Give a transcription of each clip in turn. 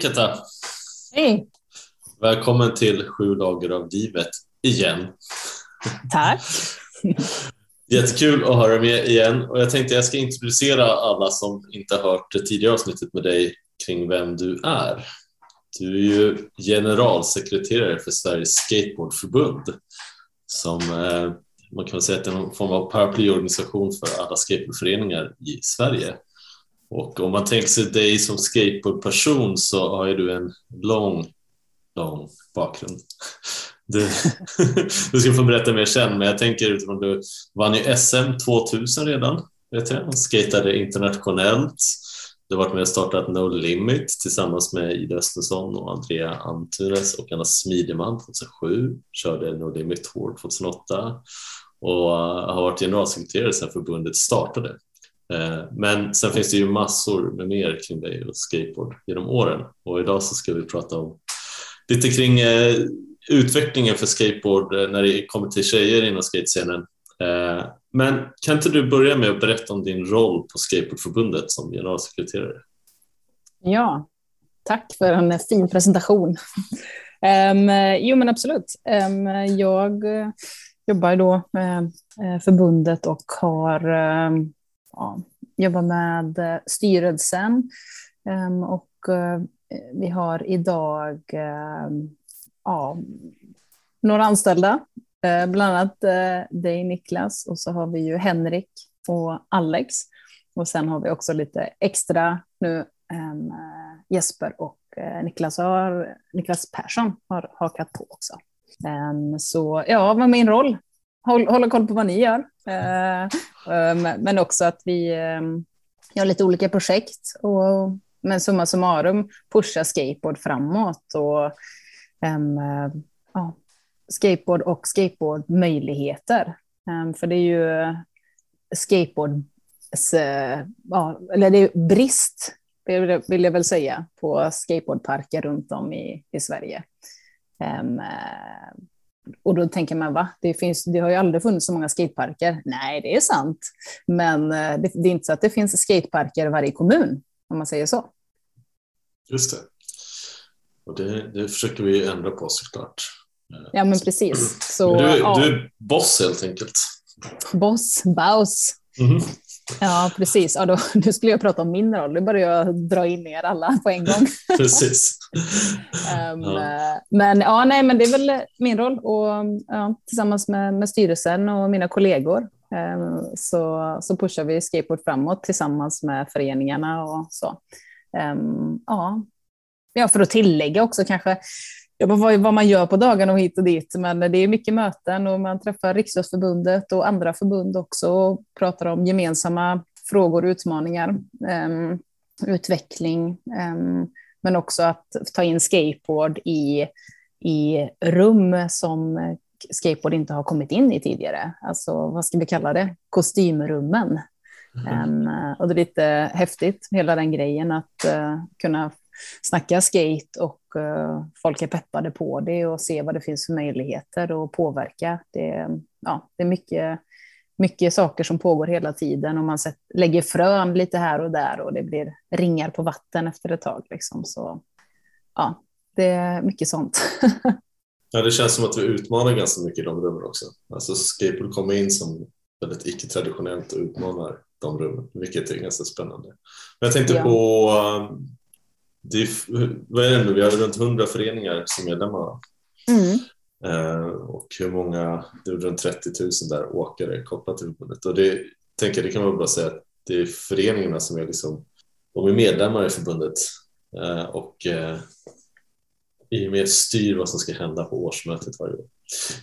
Hej Katta! Hej! Välkommen till Sju dagar av livet igen. Tack! Jättekul att höra med igen och jag tänkte jag ska introducera alla som inte har hört det tidigare avsnittet med dig kring vem du är. Du är ju generalsekreterare för Sveriges skateboardförbund som eh, man kan säga att är någon form av paraplyorganisation för alla skateboardföreningar i Sverige. Och om man tänker sig dig som skateboardperson så har ju du en lång, lång bakgrund. Du, du ska få berätta mer sen, men jag tänker utifrån du vann ju SM 2000 redan, vet jag, och skatade internationellt. Du har varit med och startat No Limit tillsammans med Ida Östensson och Andrea Antunes och Anna Smideman 2007, körde No Limit Tour 2008 och eh, har varit generalsekreterare sedan förbundet startade. Eh, men sen finns det ju massor med mer kring dig och skateboard genom åren och idag så ska vi prata om lite kring eh, utvecklingen för skateboard eh, när det kommer till tjejer inom skatescenen. Men kan inte du börja med att berätta om din roll på Skateboardförbundet som generalsekreterare? Ja, tack för en fin presentation. um, jo men absolut. Um, jag jobbar då med förbundet och har um, ja, jobbar med eh, styrelsen ehm, och eh, vi har idag ehm, ja, några anställda, eh, bland annat dig Niklas och så har vi ju Henrik och Alex och sen har vi också lite extra nu ehm, Jesper och Niklas, har, Niklas Persson har hakat på också. Så ja, vad är min roll? Hålla koll på vad ni gör. Eh, eh, men också att vi eh, gör har lite olika projekt. Och, men summa summarum pusha skateboard framåt. Och, ja, skateboard och skateboardmöjligheter. För det är ju skateboard, ja, eller det är brist, vill jag väl säga, på skateboardparker runt om i, i Sverige. Och då tänker man, va? Det, finns, det har ju aldrig funnits så många skateparker. Nej, det är sant. Men eh, det, det är inte så att det finns skateparker i varje kommun, om man säger så. Just det. Och det, det försöker vi ändra på såklart. Ja, men precis. Så, du, ja. du är boss helt enkelt. Boss, baus. Mm. Ja, precis. Ja, då, nu skulle jag prata om min roll. Nu börjar jag dra in er alla på en gång. precis. um, ja. Men ja, nej, men det är väl min roll och ja, tillsammans med, med styrelsen och mina kollegor um, så, så pushar vi skateboard framåt tillsammans med föreningarna och så. Um, ja. ja, för att tillägga också kanske ja, vad man gör på dagarna och hit och dit. Men det är mycket möten och man träffar Riksidrottsförbundet och andra förbund också och pratar om gemensamma frågor och utmaningar. Um, utveckling, um, men också att ta in skateboard i, i rum som skateboard inte har kommit in i tidigare. Alltså vad ska vi kalla det? Kostymrummen. Mm. Um, och det är lite häftigt, hela den grejen att uh, kunna snacka skate och uh, folk är peppade på det och se vad det finns för möjligheter och påverka. Det, ja, det är mycket, mycket saker som pågår hela tiden och man lägger frön lite här och där och det blir ringar på vatten efter ett tag. Liksom. Så ja, det är mycket sånt. ja, det känns som att vi utmanar ganska mycket i de rummen också. Alltså skateboard kommer in som väldigt icke-traditionellt och utmanar de rummen, vilket är ganska spännande. Men jag tänkte ja. på det är, vad är det nu? Vi har runt 100 föreningar som medlemmar. Mm. Eh, och hur många, det är runt 30 000 där åkare kopplat till förbundet. Och det, tänker, det kan man bara säga att det är föreningarna som är, liksom, de är medlemmar i förbundet eh, och eh, i och med styr vad som ska hända på årsmötet varje år.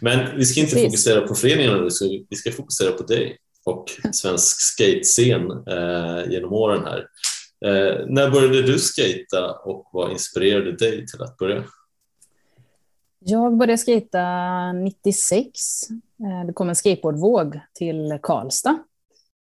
Men vi ska inte Precis. fokusera på föreningarna, vi ska, vi ska fokusera på dig och svensk skatescen eh, genom åren här. Eh, när började du skata och vad inspirerade dig till att börja? Jag började skata 96. Eh, det kom en skateboardvåg till Karlstad.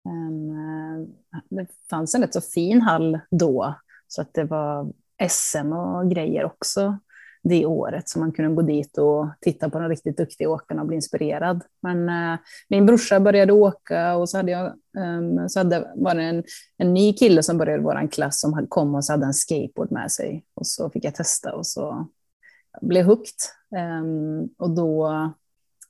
Eh, det fanns en rätt så fin hall då, så att det var SM och grejer också det året, så man kunde gå dit och titta på de riktigt duktiga åkarna och bli inspirerad. Men eh, min brorsa började åka och så hade jag um, så hade, var det en, en ny kille som började i vår klass som kom och så hade en skateboard med sig. Och så fick jag testa och så blev hooked. Um, och då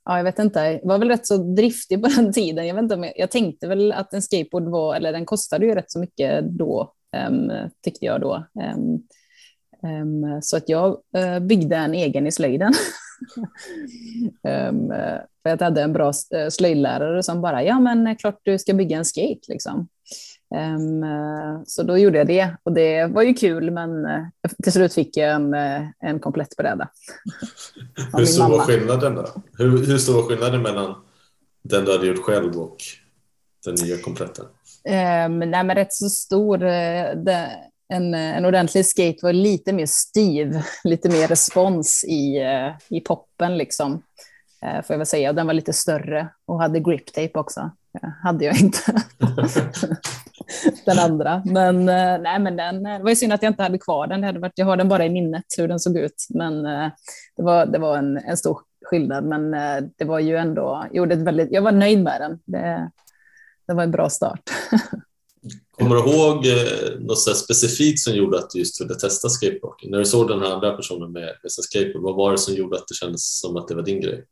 ja, jag vet inte, jag var väl rätt så driftig på den tiden. Jag, vet inte om jag, jag tänkte väl att en skateboard var, eller den kostade ju rätt så mycket då, um, tyckte jag då. Um, så att jag uh, byggde en egen i slöjden. för jag hade en bra eh, slöjdlärare som bara, ja men klart du ska bygga en skate liksom. Um, så då gjorde jag det och det var ju kul men uh, till slut fick jag en, uh, en komplett bräda. hur stor var skillnaden då? Hur, hur stor var skillnaden mellan den du hade gjort själv och den nya kompletten? Um, nej men rätt så stor. Det, en, eh, en ordentlig skate var lite mer styv, lite mer respons i, eh, i poppen liksom. Eh, får jag väl säga. Den var lite större och hade grip tape också. hade jag inte. den andra. Men, nej, men den, det var ju synd att jag inte hade kvar den. Det hade varit, jag har den bara i minnet hur den såg ut. Men det var, det var en, en stor skillnad. Men det var ju ändå, gjorde ett väldigt, jag var nöjd med den. Det, det var en bra start. Kommer du ihåg eh, något så specifikt som gjorde att du just ville testa skateboarding? När du såg den här andra personen med, med sin skateboard, vad var det som gjorde att det kändes som att det var din grej?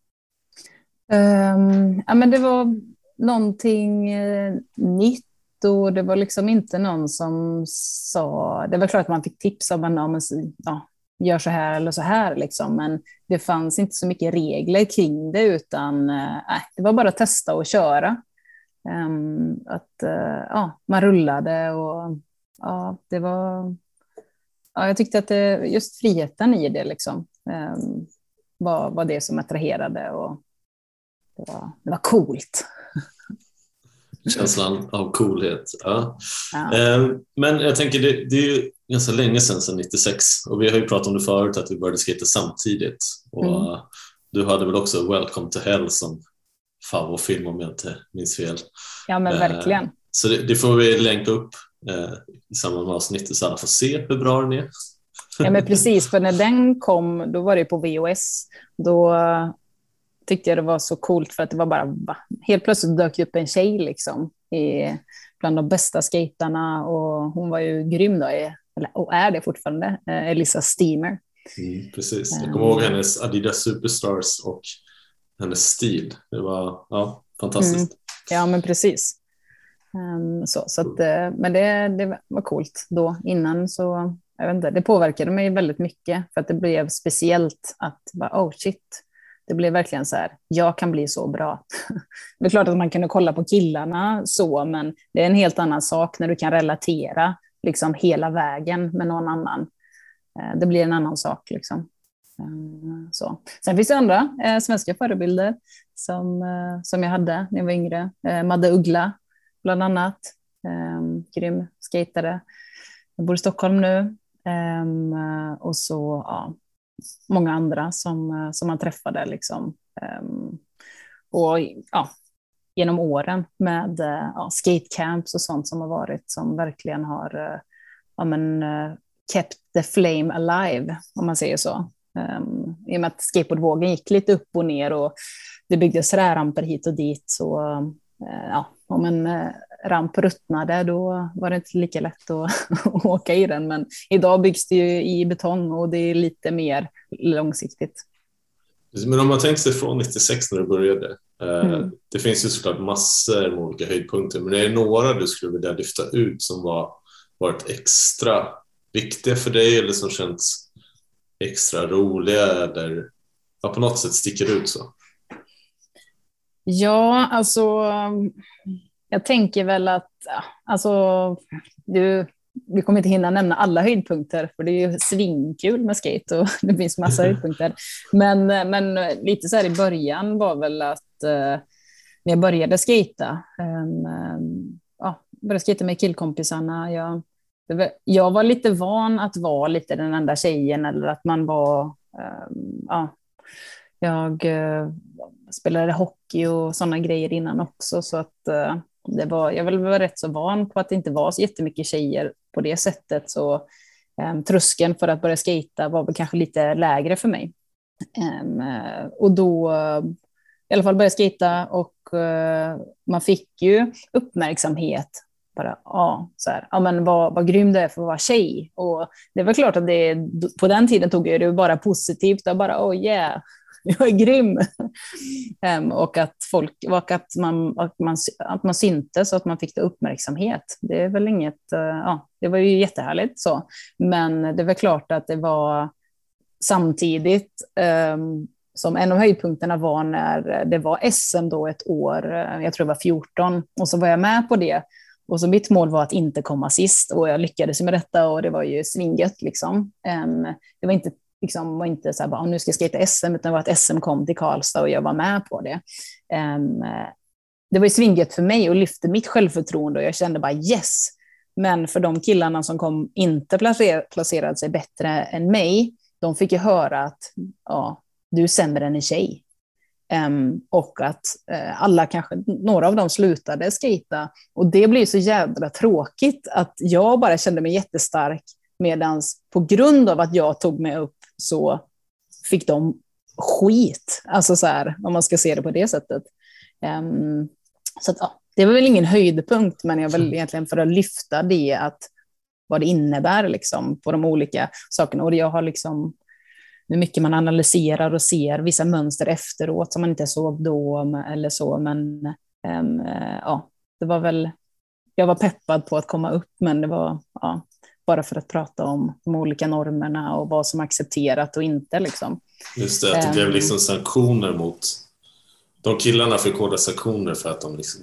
Um, ja, men det var någonting eh, nytt och det var liksom inte någon som sa, det var klart att man fick tips om att ja, gör så här eller så här, liksom. men det fanns inte så mycket regler kring det, utan äh, det var bara att testa och köra. Um, att uh, ja, man rullade och ja, det var, ja, jag tyckte att det, just friheten i det liksom, um, var, var det som attraherade och det var, det var coolt. känslan av coolhet. Ja. ja. Ehm, men jag tänker, det, det, är ju ganska länge sedan, sedan 96 och vi har ju pratat om det förut att vi började skata samtidigt. Och mm. Du hade väl också Welcome to Hell som favoritfilm om jag inte minns fel. Ja men verkligen. Så det, det får vi länka upp eh, i samband med avsnittet så alla får se hur bra den är. Ja men precis, för när den kom då var det på VOS. Då tyckte jag det var så coolt för att det var bara, helt plötsligt dök upp en tjej liksom i, bland de bästa skaterna och hon var ju grym då, eller, och är det fortfarande, eh, Elisa Steamer. Mm, precis, jag kommer ihåg eh. hennes Adidas Superstars och hennes stil. Det var ja, fantastiskt. Mm, ja, men precis. Um, så, så att, eh, men det, det var coolt då. Innan så, jag vet inte, det påverkade mig väldigt mycket för att det blev speciellt att, bara, oh shit, det blev verkligen så här, jag kan bli så bra. Det är klart att man kunde kolla på killarna så, men det är en helt annan sak när du kan relatera liksom hela vägen med någon annan. Eh, det blir en annan sak. Liksom. Eh, så. Sen finns det andra eh, svenska förebilder som, eh, som jag hade när jag var yngre. Eh, Madde Uggla, bland annat. Eh, grym skejtare. Jag bor i Stockholm nu. Ehm, eh, och så ja, många andra som, eh, som man träffade. Liksom. Ehm, och ja, genom åren med ja, skatecamps och sånt som har varit som verkligen har ja, men, kept the flame alive, om man säger så. Um, I och med att skateboardvågen gick lite upp och ner och det byggdes ramper hit och dit så ja, om en ramp ruttnade, då var det inte lika lätt att åka i den. Men idag byggs det ju i betong och det är lite mer långsiktigt. Men om man tänker sig från 96 när du började, eh, mm. det finns ju såklart massor med olika höjdpunkter, men är det några du skulle vilja lyfta ut som var varit extra viktiga för dig eller som känns extra roliga eller ja, på något sätt sticker ut så? Ja, alltså jag tänker väl att alltså, du, vi kommer inte hinna nämna alla höjdpunkter, för det är ju svinkul med skate och det finns massa höjdpunkter. Men, men lite så här i början var väl att eh, när jag började skata, eh, ja, började skata med killkompisarna. Jag, jag var lite van att vara lite den enda tjejen eller att man var, ehm, ja, jag eh, spelade hockey och sådana grejer innan också, så att eh, det var, jag var rätt så van på att det inte var så jättemycket tjejer på det sättet. Så Um, tröskeln för att börja skata var väl kanske lite lägre för mig. Um, och då i alla fall började skata och uh, man fick ju uppmärksamhet. Bara, ja, så här, ja men vad, vad grym du är för att vara tjej. Och det var klart att det, på den tiden tog jag det bara positivt. Och bara, oh yeah, jag är grym. um, och att, folk, och att, man, att, man, att man syntes och att man fick uppmärksamhet. Det är väl inget, uh, ja, det var ju jättehärligt så. Men det var klart att det var samtidigt um, som en av höjdpunkterna var när det var SM då ett år, eh, jag tror det var 14, och så var jag med på det. Och så mitt mål var att inte komma sist och jag lyckades med detta och det var ju svinget liksom. Um, det var inte liksom var inte så här, bara, ah, nu ska jag skejta SM, utan det var att SM kom till Karlstad och jag var med på det. Um, det var ju svinget för mig och lyfte mitt självförtroende och jag kände bara yes. Men för de killarna som kom inte placerade sig bättre än mig, de fick ju höra att ja, du är sämre än en tjej. Um, och att uh, alla kanske, några av dem slutade skejta. Och det blir så jävla tråkigt att jag bara kände mig jättestark medan på grund av att jag tog mig upp så fick de skit. Alltså så här, om man ska se det på det sättet. Um, så att, ja, det var väl ingen höjdpunkt, men jag vill mm. egentligen för att lyfta det, att vad det innebär liksom, på de olika sakerna. Och jag har liksom, hur mycket man analyserar och ser vissa mönster efteråt som man inte såg då eller så, men um, ja, det var väl, jag var peppad på att komma upp, men det var, ja, bara för att prata om de olika normerna och vad som är accepterat och inte. Liksom. Just det, att det blev ehm. liksom sanktioner mot... De killarna fick hårda sanktioner för att de liksom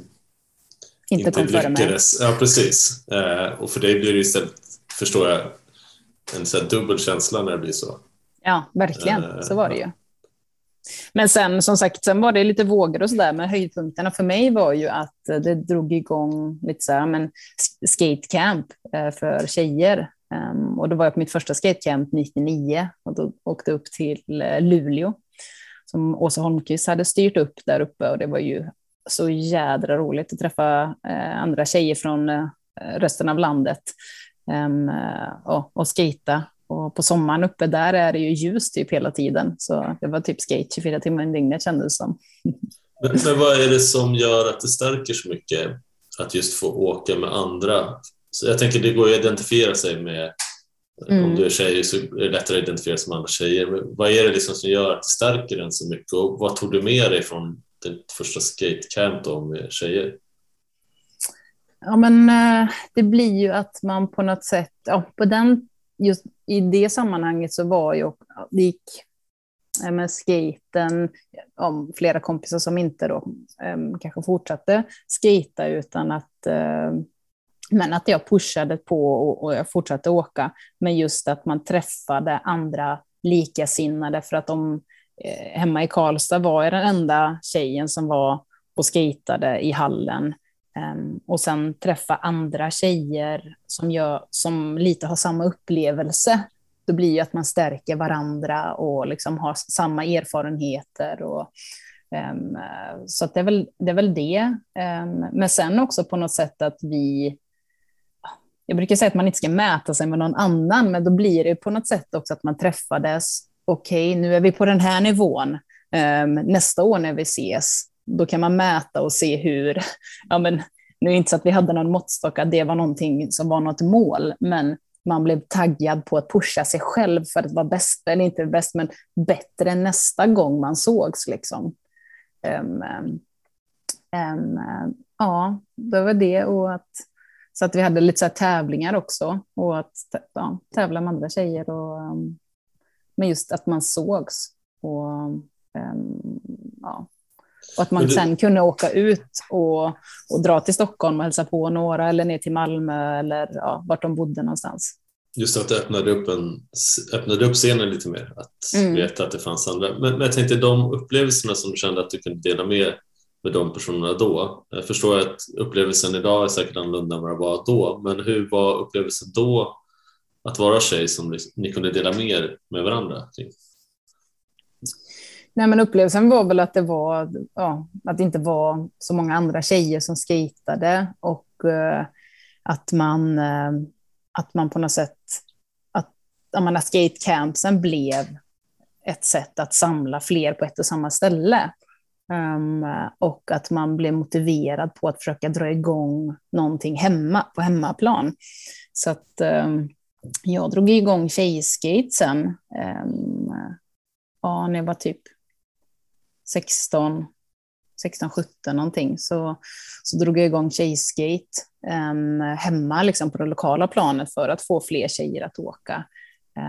inte, inte lyckades. Ja, precis. Eh, och för dig blir det istället, förstår jag, en så dubbel känsla när det blir så. Ja, verkligen. Eh, så var det ju. Men sen som sagt, sen var det lite vågor och sådär, men höjdpunkterna för mig var ju att det drog igång lite så här, men skatecamp eh, för tjejer. Um, och då var jag på mitt första skatecamp 99 och då åkte upp till eh, Luleå som Åsa Holmqvist hade styrt upp där uppe och det var ju så jädra roligt att träffa andra tjejer från resten av landet um, och, och skata och på sommaren uppe där är det ju ljus typ hela tiden. Så det var typ skate 24 timmar i dygnet kändes det som. Men, men vad är det som gör att det stärker så mycket att just få åka med andra? Så jag tänker det går att identifiera sig med Mm. Om du är tjej så är det lättare att identifiera sig med andra tjejer. Men vad är det liksom som gör att det stärker den så mycket och vad tog du med dig från ditt första skatecamp då med tjejer? Ja, men eh, det blir ju att man på något sätt, ja, på den just i det sammanhanget så var ju, det gick med skaten, om flera kompisar som inte då ehm, kanske fortsatte skita utan att ehm, men att jag pushade på och, jag fortsatte åka. Men just att man träffade andra likasinnade för att de eh, hemma i Karlstad var jag den enda tjejen som var och skejtade i hallen. Um, och sen träffa andra tjejer som, gör, som lite har samma upplevelse. Då blir det att man stärker varandra och liksom har samma erfarenheter. Och, um, så det, är väl, det är väl det. Um, men sen också på något sätt att vi... Jag brukar säga att man inte ska mäta sig med någon annan, men då blir det på något sätt också att man träffades. Okej, okay, nu är vi på den här nivån. nästa år när vi ses, då kan man mäta och se hur, ja men nu är det inte så att vi hade någon måttstock att det var någonting som var något mål, men man blev taggad på att pusha sig själv för att vara bäst, eller inte bäst, men bättre nästa gång man sågs. Liksom. Um, um, ja, det var det och att, så att vi hade lite så tävlingar också och att ja, tävla med andra tjejer och um, men just att man sågs. Och, ja, och att man du... sen kunde åka ut och, och dra till Stockholm och hälsa på några eller ner till Malmö eller ja, vart de bodde någonstans. Just att det öppnade upp, en, öppnade upp scenen lite mer, att mm. veta att det fanns andra. Men, men jag tänkte de upplevelserna som du kände att du kunde dela med med de personerna då. Jag förstår att upplevelsen idag är säkert annorlunda än vad det var då, men hur var upplevelsen då att vara tjej som ni kunde dela mer med varandra kring? Nej, men upplevelsen var väl att det var, ja, att det inte var så många andra tjejer som skejtade och uh, att man, uh, att man på något sätt, att menar, skatecampsen blev ett sätt att samla fler på ett och samma ställe. Um, och att man blev motiverad på att försöka dra igång någonting hemma, på hemmaplan. Så att um, jag drog igång tjejskate sen, um, ja, när jag var typ 16, 16, 17 någonting, så, så drog jag igång tjejskate um, ehm, hemma liksom på det lokala planet för att få fler tjejer att åka.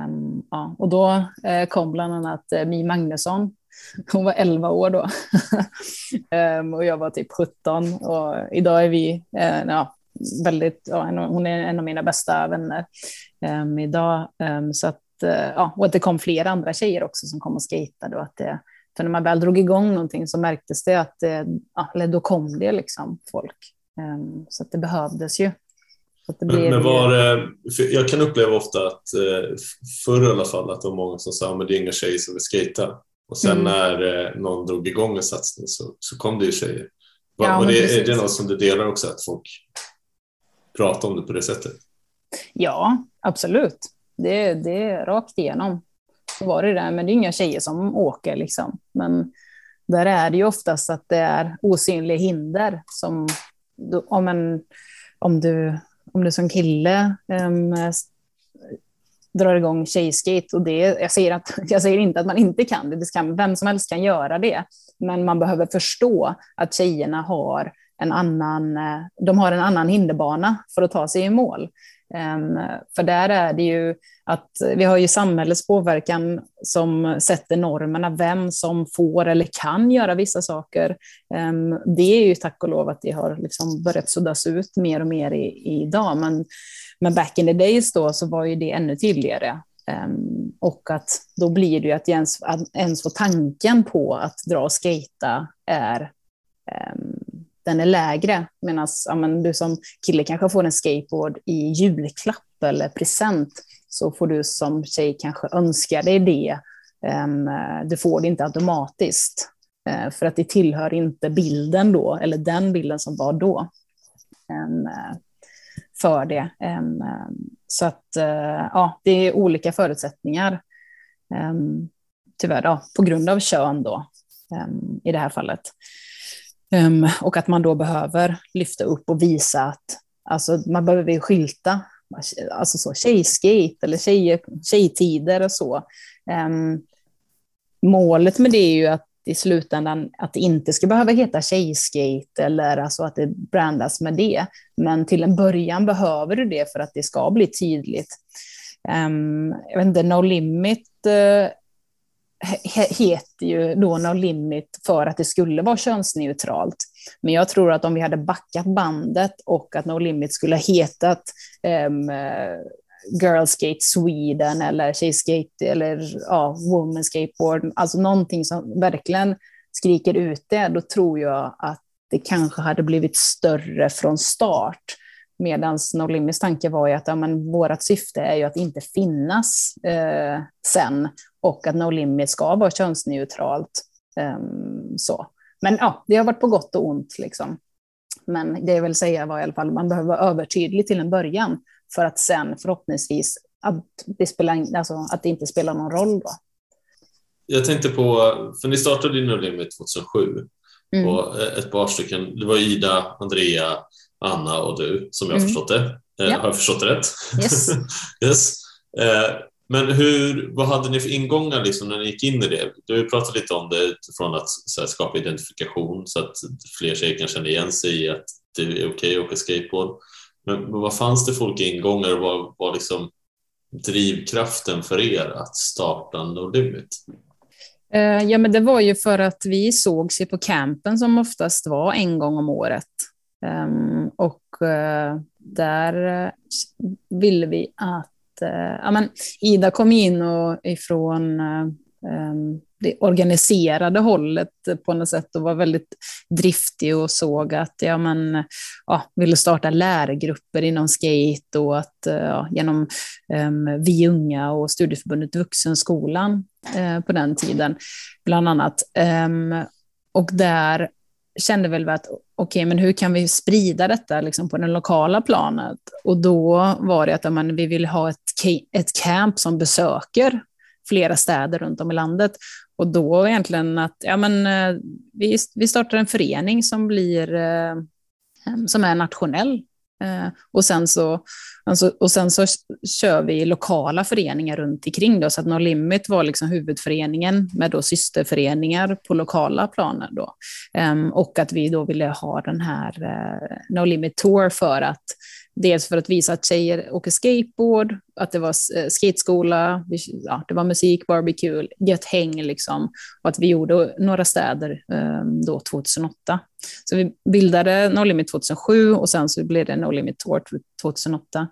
Um, ja, och då uh, kom bland annat eh, uh, Mi Magnusson. Hon var 11 år då. um, och jag var typ 17. Och idag är vi uh, ja, väldigt, ja, hon är en av mina bästa vänner um, idag. så att, ja, och att det kom flera andra tjejer också som kom och skejtade. Och att det, för när man väl drog igång någonting så märktes det att det, eller då kom det liksom folk. Um, så att det behövdes ju. Det blir... Men var jag kan uppleva ofta att, eh, förr i alla fall, att det var många som sa att det är inga tjejer som vill skejta. Och sen mm. när eh, någon drog igång en satsning så, så kom det ju tjejer. Var, ja, det, är det något som du delar också, att folk pratar om det på det sättet? Ja, absolut. Det, det är rakt igenom var det där, men det är inga tjejer som åker liksom. Men där är det ju oftast att det är osynliga hinder som om, en, om, du, om du som kille um, drar igång tjejskate och det, jag säger, att, jag säger inte att man inte kan det, det kan, vem som helst kan göra det, men man behöver förstå att tjejerna har en annan, eh, de har en annan hinderbana för att ta sig i mål. Ehm, för där är det ju att vi har ju samhällets påverkan som sätter normerna, vem som får eller kan göra vissa saker. Ehm, det är ju tack och lov att det har liksom börjat suddas ut mer och mer i, idag, men, men back in the days då så var ju det ännu tydligare. Ehm, och att då blir det ju att ens, att ens få tanken på att dra och skejta är den är lägre. Medan ja, du som kille kanske får en skateboard i julklapp eller present, så får du som tjej kanske önska dig det. Um, du får det inte automatiskt, uh, för att det tillhör inte bilden då, eller den bilden som var då. Um, för det. Um, så att uh, ja, det är olika förutsättningar. tyvärr, då, på grund av kön då, i det här fallet. Um, och att man då behöver lyfta upp och visa att alltså, man behöver skylta, alltså så, tjejskate eller tjej, tjejtider och så. Um, målet med det är ju att i slutändan att det inte ska behöva heta tjejskate eller alltså att det brandas med det. Men till en början behöver du det för att det ska bli tydligt. Um, jag vet inte, No Limit uh, heter ju då No Limit för att det skulle vara könsneutralt. Men jag tror att om vi hade backat bandet och att No Limit skulle ha hetat ehm, um, Girl Skate Sweden eller Tjejskate eller ja, Woman Skateboard, alltså någonting som verkligen skriker ut det, då tror jag att det kanske hade blivit större från start. Medan No Limits tanke var ju att ja, men vårt syfte är ju att inte finnas eh, sen och att No Limit ska vara könsneutralt. Eh, så. Men ja, det har varit på gott och ont. Liksom. Men det jag vill säga var i alla fall man behöver vara övertydlig till en början för att sen förhoppningsvis att det, spelar, alltså, att det inte spelar någon roll. Då. Jag tänkte på, för ni startade ju No Limit 2007 mm. och ett par stycken, det var Ida, Andrea, Anna och du, som jag mm. förstått det. Eh, ja. Har jag förstått det rätt? Yes. yes. Eh, men hur, vad hade ni för ingångar liksom när ni gick in i det? Du pratade lite om det utifrån att här, skapa identifikation så att fler tjejer kan känna igen sig i att det är okej okay att åka skateboard. Men, men vad fanns det för olika ingångar och vad var liksom drivkraften för er att starta No Limit? Eh, ja, men det var ju för att vi sågs ju på campen som oftast var en gång om året. Ehm, och eh, där eh, ville vi att Eh, ja, men Ida kom in och ifrån eh, eh, det organiserade hållet på något sätt och var väldigt driftig och såg att ja, men, ja, ville starta lärgrupper inom skate och att ja, genom um, Vi unga och Studieförbundet Vuxenskolan på den tiden, bland annat. och där kände väl att okej, okay, men hur kan vi sprida detta liksom på det lokala planet? Och då var det att man, vi vill ha ett, ett camp som besöker flera städer runt om i landet. Och då egentligen att ja, men, eh, vi, vi startar en förening som, blir, eh, som är nationell. Eh, och sen så Alltså, och sen så kör vi lokala föreningar runt omkring då, så att No Limit var liksom huvudföreningen med då systerföreningar på lokala planer. Då. Ehm, och att vi då ville ha den här eh, No Limit Tour för att Dels för att visa att tjejer åker skateboard, att det var eh, skateskola, ja, det var musik, barbecue, gött häng liksom. Och att vi gjorde några städer ehm, då 2008. Så vi bildade No Limit 2007 och sen så blev det No Limit Tour 2008.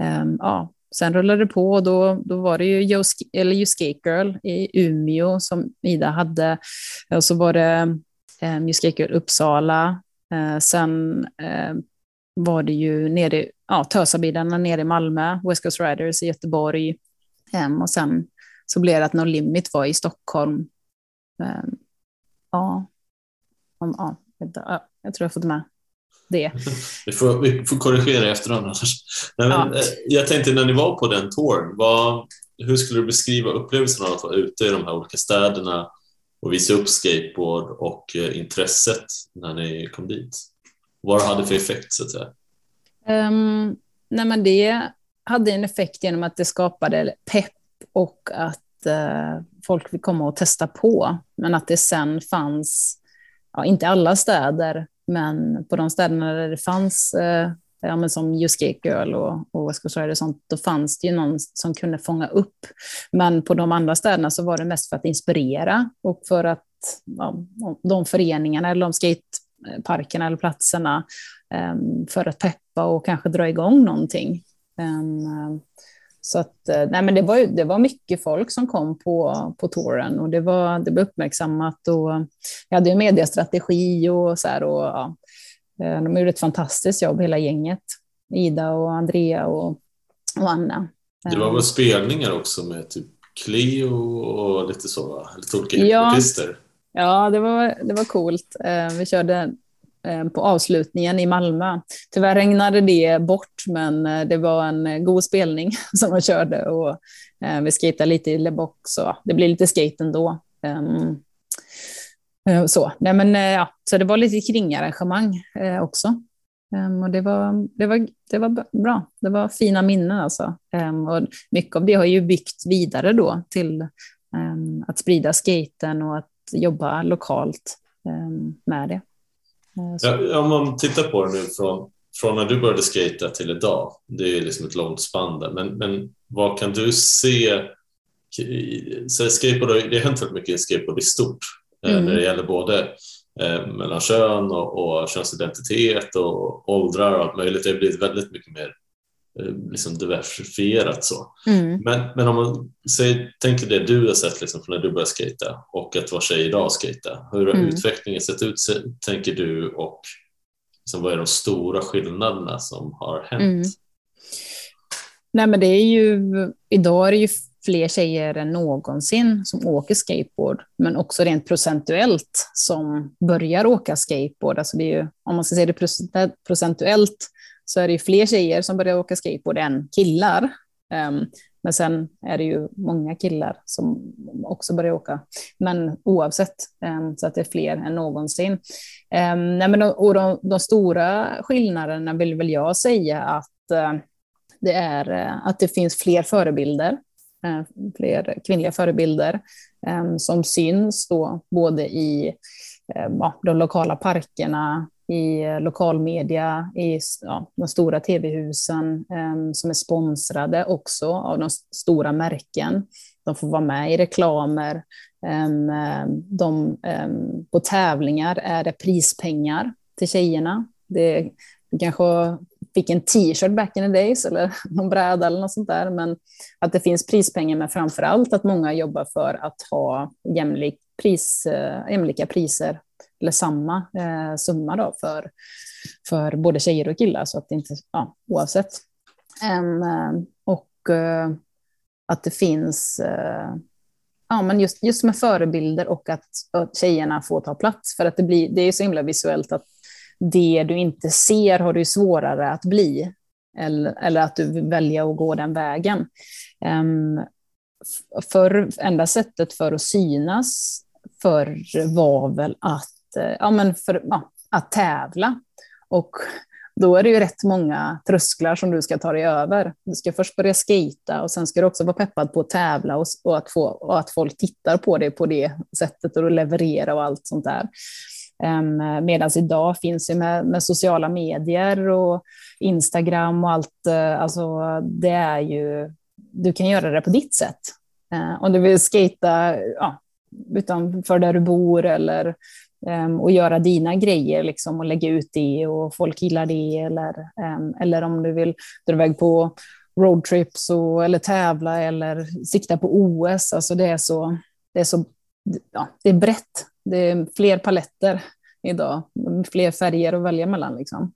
Ehm, ja, sen rullade det på och då, då var det ju Yo, eller you Skate Girl i Umeå som Ida hade. Och så var det ehm, um, You Skate Girl Uppsala. Uh, sen uh, var det ju nere, ja, Tösabilarna nere i Malmö, West Coast Riders i Göteborg. Um, och sen så blev det att No Limit var i Stockholm. Um, ja, um, ja, ja, jag tror jag fått med det. vi, får, vi får korrigera efterhand annars. Nej, men, ja. Eh, jag tänkte när ni var på den touren, vad, hur skulle du beskriva upplevelsen av att vara ute i de här olika städerna och visa upp skateboard och eh, intresset när ni kom dit? Vad det hade för effekt så att säga? Um, nej men det hade en effekt genom att det skapade pepp och att uh, folk fick komma och testa på. Men att det sen fanns, ja, inte alla städer, men på de städerna där det fanns, uh, ja, men som Just Gate Girl och, och West Coast och sånt, då fanns det ju någon som kunde fånga upp. Men på de andra städerna så var det mest för att inspirera och för att ja, de föreningarna eller de skate parkerna eller platserna ehm, för att peppa och kanske dra igång någonting. Ehm, så att, eh, nej men det, var, det var mycket folk som kom på, på touren och det, var, det blev uppmärksammat. Och jag hade ju mediestrategi och så här. Och, ja, eh, de gjorde ett fantastiskt jobb, hela gänget. Ida och Andrea och, och Anna. Det var väl spelningar också med typ Cleo och lite så, lite olika ja, artister? Ja, det var, det var coolt. Eh, vi körde eh, på avslutningen i Malmö. Tyvärr regnade det bort, men eh, det var en god spelning som vi körde och vi skejtade lite i Le Box, så det blir lite skate ändå. Ehm, så, Nej, men, ja, så det var lite kringarrangemang också. Ehm, och det var, det, var, det var bra. Det var fina minnen. Alltså. Ehm, och mycket av det har ju byggt vidare då till att sprida skaten och att jobba lokalt ehm, med det. Eh, ja, om man tittar på det nu från, från när du började skata till idag, det är liksom ett långt spann där, men, men vad kan du se? Så skateboard, det har hänt väldigt mycket i skateboard i stort eh, mm. när det gäller både eh, mellan kön och, och könsidentitet och åldrar och allt möjligt. Det har blivit väldigt mycket mer liksom diversifierat så. Mm. Men, men om man säger, tänker det du har sett liksom från när du började skata och att vara tjej idag och skata. Hur har mm. utvecklingen sett ut tänker du och liksom, vad är de stora skillnaderna som har hänt? Mm. Nej men det är ju, idag är det ju fler tjejer än någonsin som åker skateboard, men också rent procentuellt som börjar åka skateboard. Alltså det är ju, om man ska säga det procentuellt så är det fler tjejer som börjar åka skateboard än killar. Um, men sen är det ju många killar som också börjar åka. Men oavsett, um, så att det är fler än någonsin. Um, nej men de, och de, de, stora skillnaderna vill väl jag säga att uh, det är uh, att det finns fler förebilder, uh, fler kvinnliga förebilder som syns då både i de lokala parkerna, i eh, lokalmedia, i ja, de stora tv-husen eh, som är sponsrade också av de stora märken. De får vara med i reklamer. Eh, de, eh, på tävlingar är det prispengar till tjejerna. Det kanske fick en t-shirt back in the days eller någon bräda eller något sånt där. Men att det finns prispengar, men framför allt att många jobbar för att ha jämlik pris, eh, jämlika priser eller samma eh, summa då för, för både tjejer och killar, så att det inte, ja, oavsett. Um, och uh, att det finns uh, ja, men just, just med förebilder och att, att tjejerna får ta plats. För att det, blir, det är så himla visuellt att det du inte ser har du svårare att bli. Eller, eller att du väljer att gå den vägen. Um, för enda sättet för att synas förr var väl att, Eh, ja, men för, ja, att tävla. Och då är det ju rätt många trösklar som du ska ta dig över. Du ska först börja skita och sen ska du också vara peppad på att tävla och, och, att, få, och att folk tittar på dig på det sättet och leverera och allt sånt där. Ehm, um, Medan idag finns ju med, med, sociala medier och Instagram och allt, uh, alltså det är ju, du kan göra det på ditt sätt. Uh, om du vill skejta ja, utanför där du bor eller och göra dina grejer liksom, och lägga ut det och folk gillar det. Eller, um, eller om du vill dra iväg på roadtrips och, eller tävla eller sikta på OS. Alltså det är så, det är så ja, det är brett. Det är fler paletter idag, fler färger att välja mellan. Liksom.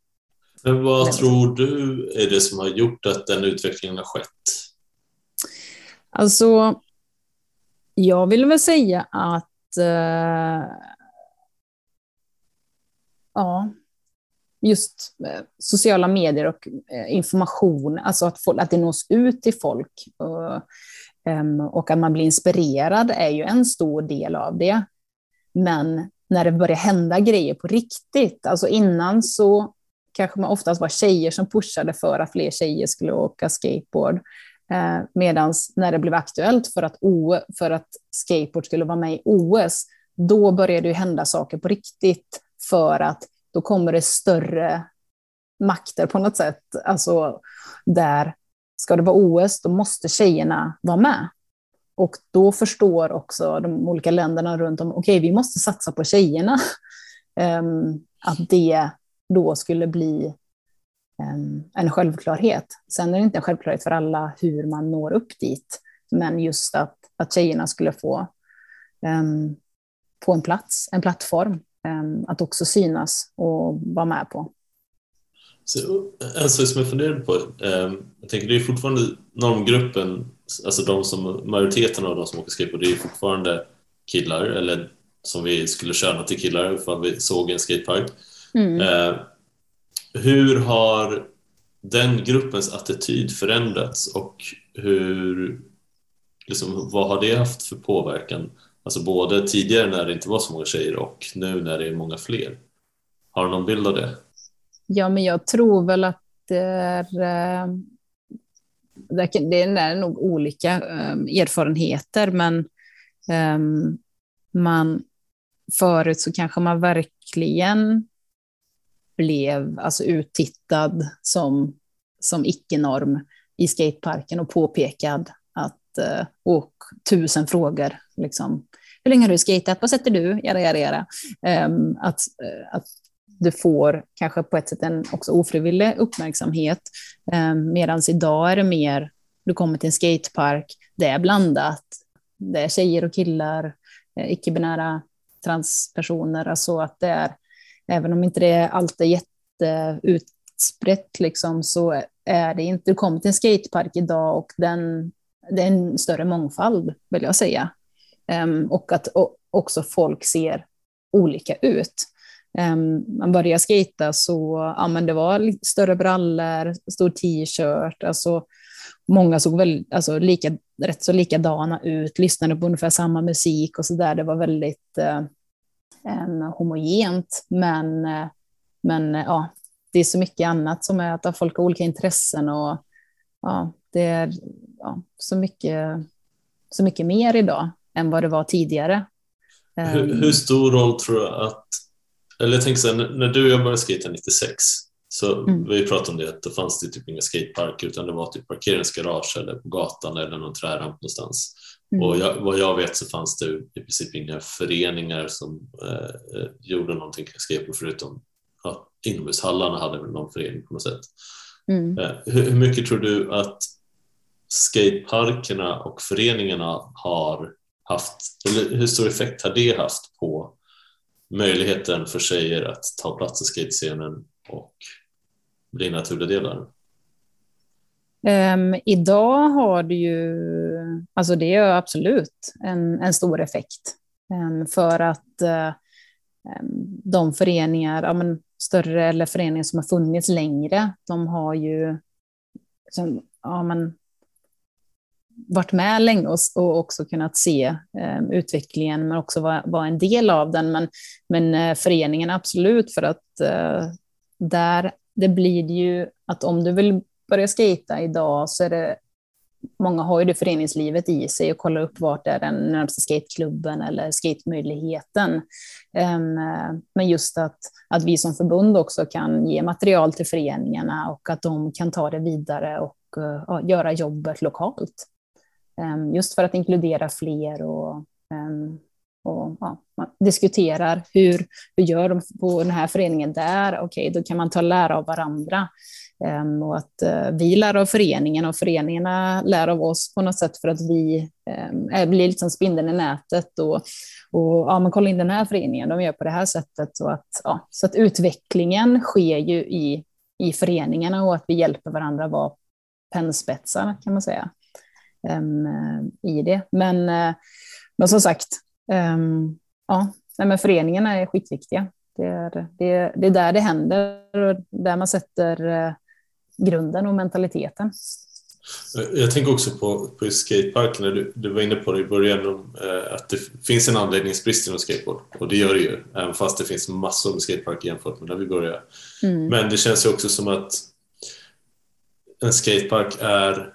Men vad tror du är det som har gjort att den utvecklingen har skett? Alltså, jag vill väl säga att eh, ja, just eh, sociala medier och eh, information, alltså att, folk, att det nås ut till folk och, ehm, och att man blir inspirerad är ju en stor del av det. Men när det börjar hända grejer på riktigt, alltså innan så kanske man oftast var tjejer som pushade för att fler tjejer skulle åka skateboard. Eh, Medan när det blev aktuellt för att, o, för att skateboard skulle vara med i OS, då började det hända saker på riktigt för att då kommer det större makter på något sätt. Alltså där ska det vara OS, då måste tjejerna vara med. Och då förstår också de olika länderna runt om, okej, okay, vi måste satsa på tjejerna. Um, att det då skulle bli um, en självklarhet. Sen är det inte en självklarhet för alla hur man når upp dit, men just att, att tjejerna skulle få, um, få en plats, en plattform att också synas och vara med på. Så, en sak som jag funderade på, eh, jag tänker det är fortfarande normgruppen, alltså de som, majoriteten av de som åker skateboard, det är fortfarande killar, eller som vi skulle köna till killar ifall vi såg en skatepark. Mm. Eh, hur har den gruppens attityd förändrats och hur, liksom, vad har det haft för påverkan Alltså både tidigare när det inte var så många tjejer och nu när det är många fler. Har du någon bild av det? Ja, men jag tror väl att det är, eh, det är nog olika eh, erfarenheter, men ehm, man, förut så kanske man verkligen blev alltså uttittad som, som icke-norm i skateparken och påpekad att, eh, och tusen frågor. Liksom. Hur länge har du skatat? Vad sätter du? Jada, jada, jada. Um, att, eh, att du får kanske på ett sätt en också ofrivillig uppmärksamhet. Ehm, um, Medan idag är det mer, du kommer till en skatepark, det är blandat. Det är tjejer och killar, eh, icke-binära transpersoner. Alltså att det är, även om inte det allt är jätteutspritt, liksom, så är det inte, du kommer till en skatepark idag och den, det är en större mångfald, vill jag säga. Ehm, och att också folk ser olika ut. Ehm, man började skita så ja, men det var större brallor, stor t-shirt, alltså många såg väl, alltså, lika, rätt så likadana ut, lyssnade på ungefär samma musik och så där. Det var väldigt eh, ehm, homogent, men, eh, men eh, ja, det är så mycket annat som är att folk har olika intressen och ja, det är ja, så, mycket, så mycket mer idag än vad det var tidigare. Hur, hur ehm. stor roll tror du att, eller jag tänker så här, när du och jag började skata 96 så mm. vi pratade om det att det fanns det typ inga skateparker utan det var typ parkeringsgarage eller på gatan eller någon träramp någonstans. Mm. Och jag, vad jag vet så fanns det i princip inga föreningar som eh, gjorde någonting kring skateboard förutom ja, inomhushallarna hade väl någon förening på något sätt. Mm. Eh, hur, hur mycket tror du att skateparkerna och föreningarna har haft, eller hur stor effekt har det haft på möjligheten för tjejer att ta plats i skatescenen och bli naturliga delar? Um, idag har det ju, alltså det är absolut en, en stor effekt. Um, för att uh, de föreningar, ja, men, större eller föreningar som har funnits längre, de har ju som, ja, men, varit med länge och, och också kunnat se eh, utvecklingen, men också vara, var en del av den. Men, men eh, föreningen absolut, för att eh, där det blir det ju att om du vill börja skita idag så är det Många har ju det föreningslivet i sig och kollar upp vart är den närmsta skateklubben eller skatemöjligheten. Ehm, eh, men just att, att vi som förbund också kan ge material till föreningarna och att de kan ta det vidare och eh, ja, göra jobbet lokalt. Um, just för att inkludera fler och, um, och ja, man diskuterar hur, hur gör de på den här föreningen där? Okej, okay, då kan man ta lära av varandra. Um, och att uh, vi lär av föreningen och föreningarna lär av oss på något sätt för att vi um, blir liksom spindeln i nätet. Och, och ja, man kollar in den här föreningen, de gör på det här sättet. Så att, ja, så att utvecklingen sker ju i, i föreningarna och att vi hjälper varandra att vara pennspetsar kan man säga i det. Men, uh, men som sagt, ja, nej, men föreningarna är skitviktiga. Det är, det, det är där det händer och där man sätter uh, grunden och mentaliteten. Jag tänker också på, på skateparkerna, du, du var inne på det i början, om, eh, att det finns en anläggningsbrist inom skateboard. Och det gör det ju, även fast det finns massor med skateparker jämfört med när vi började. Mm. Men det känns ju också som att en skatepark är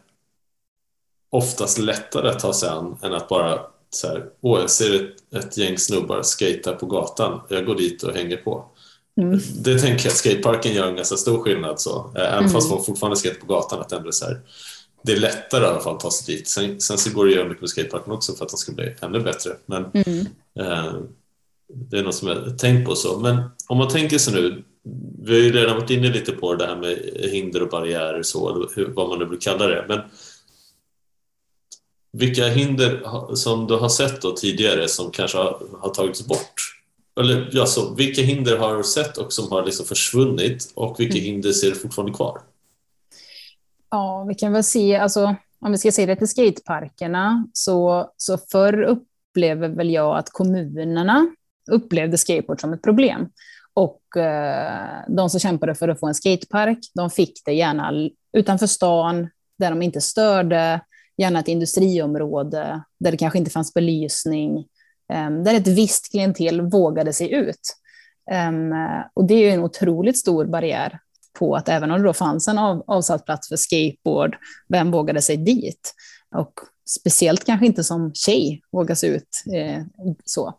oftast lättare att ta sig an än att bara så här, åh, jag ser ett, ett gäng snubbar skata på gatan, jag går dit och hänger på. Mm. Det tänker jag att skateparken gör en ganska stor skillnad. Så. Eh, även mm. fast man fortfarande skate på gatan. Att ändå så här, det är lättare i alla fall att ta sig dit. Sen, sen så går det att göra mycket med skateparken också för att de ska bli ännu bättre. Men mm. eh, det är något som jag tänkt på så. Men om man tänker sig nu, vi har ju redan varit inne lite på det här med hinder och barriärer så, hur, vad man nu vill kalla det. Men vilka hinder som du har sett då tidigare som kanske har, har tagits bort eller alltså, vilka hinder har du sett och som har liksom försvunnit och vilka mm. hinder ser du fortfarande kvar? Ja, vi kan väl se, alltså, om vi ska se det till skateparkerna, så, så förr upplever väl jag att kommunerna upplevde skateboard som ett problem. Och eh, de som kämpade för att få en skatepark, de fick det gärna utanför stan, där de inte störde, gärna ett industriområde, där det kanske inte fanns belysning, ehm, där ett visst klientel vågade sig ut. Ehm, och det är en otroligt stor barriär på att även om det då fanns en av, avsatt plats för skateboard, vem vågade sig dit? Och speciellt kanske inte som tjej vågas sig ut. Eh, så.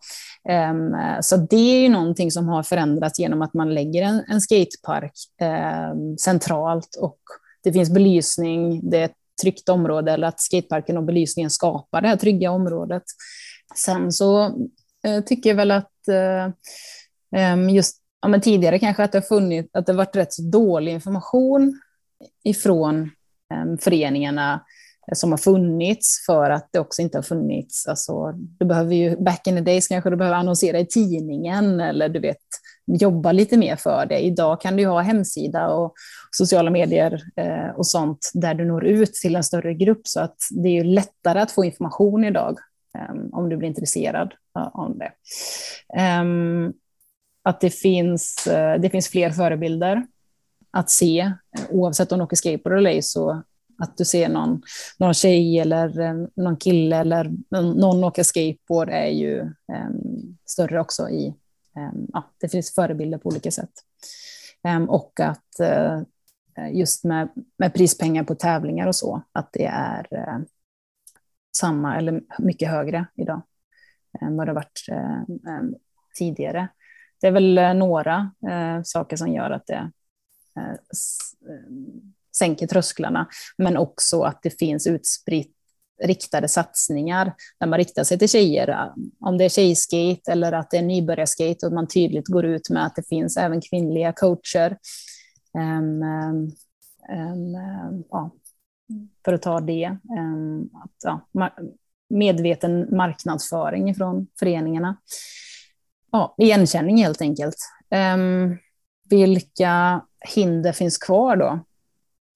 Ehm, så det är ju någonting som har förändrats genom att man lägger en, en skatepark centralt och det finns belysning, det är ett tryggt område, eller att skateparken och belysningen skapar det här trygga området. Sen så eh, tycker jag väl att eh, just ja, men tidigare kanske att det har funnits, att det varit rätt så dålig information ifrån eh, föreningarna som har funnits för att det också inte har funnits. Alltså, du behöver ju, back in the days kanske du behöver annonsera i tidningen eller du vet, jobba lite mer för det. Idag kan du ha hemsida och sociala medier eh, och sånt där du når ut till en större grupp så att det är ju lättare att få information idag Ehm, om du blir intresserad av det. Ehm, att det finns, eh, det finns fler förebilder att se, oavsett om du åker skateboard eller ej, så att du ser någon, någon tjej eller eh, någon kille eller någon åker skateboard är ju ehm, större också i, Ehm, ja, det finns förebilder på olika sätt. Ehm, och att eh, just med, med prispengar på tävlingar och så, att det är eh, samma eller mycket högre idag än vad det varit eh, ehm, tidigare. Det är väl några saker som gör att det sänker trösklarna, men också att det finns utspritt riktade satsningar där man riktar sig till tjejer, om det är tjejskate eller att det är nybörjarskate och man tydligt går ut med att det finns även kvinnliga coacher. Um, um, um, ja, för att ta det. Um, att, ja, medveten marknadsföring från föreningarna. Ja, igenkänning helt enkelt. Um, vilka hinder finns kvar då?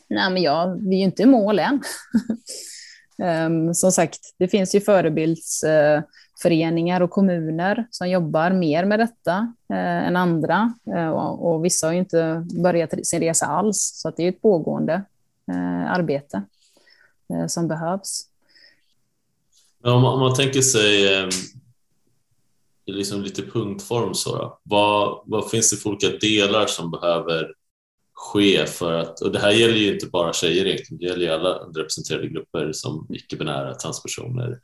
Nej, men ja, vi är ju inte i mål än. Ehm, som sagt, det finns ju förebildsföreningar och kommuner som jobbar mer med detta eh, än andra. Eh, och, vissa har ju inte börjat sin resa alls, så att det är ett pågående eh, arbete som behövs. Om man, om man tänker sig ehm, liksom lite punktform, så då, vad, vad finns det för olika delar som behöver ske för att, och det här gäller ju inte bara tjejer egentligen, det gäller ju alla underrepresenterade grupper som icke-binära, transpersoner,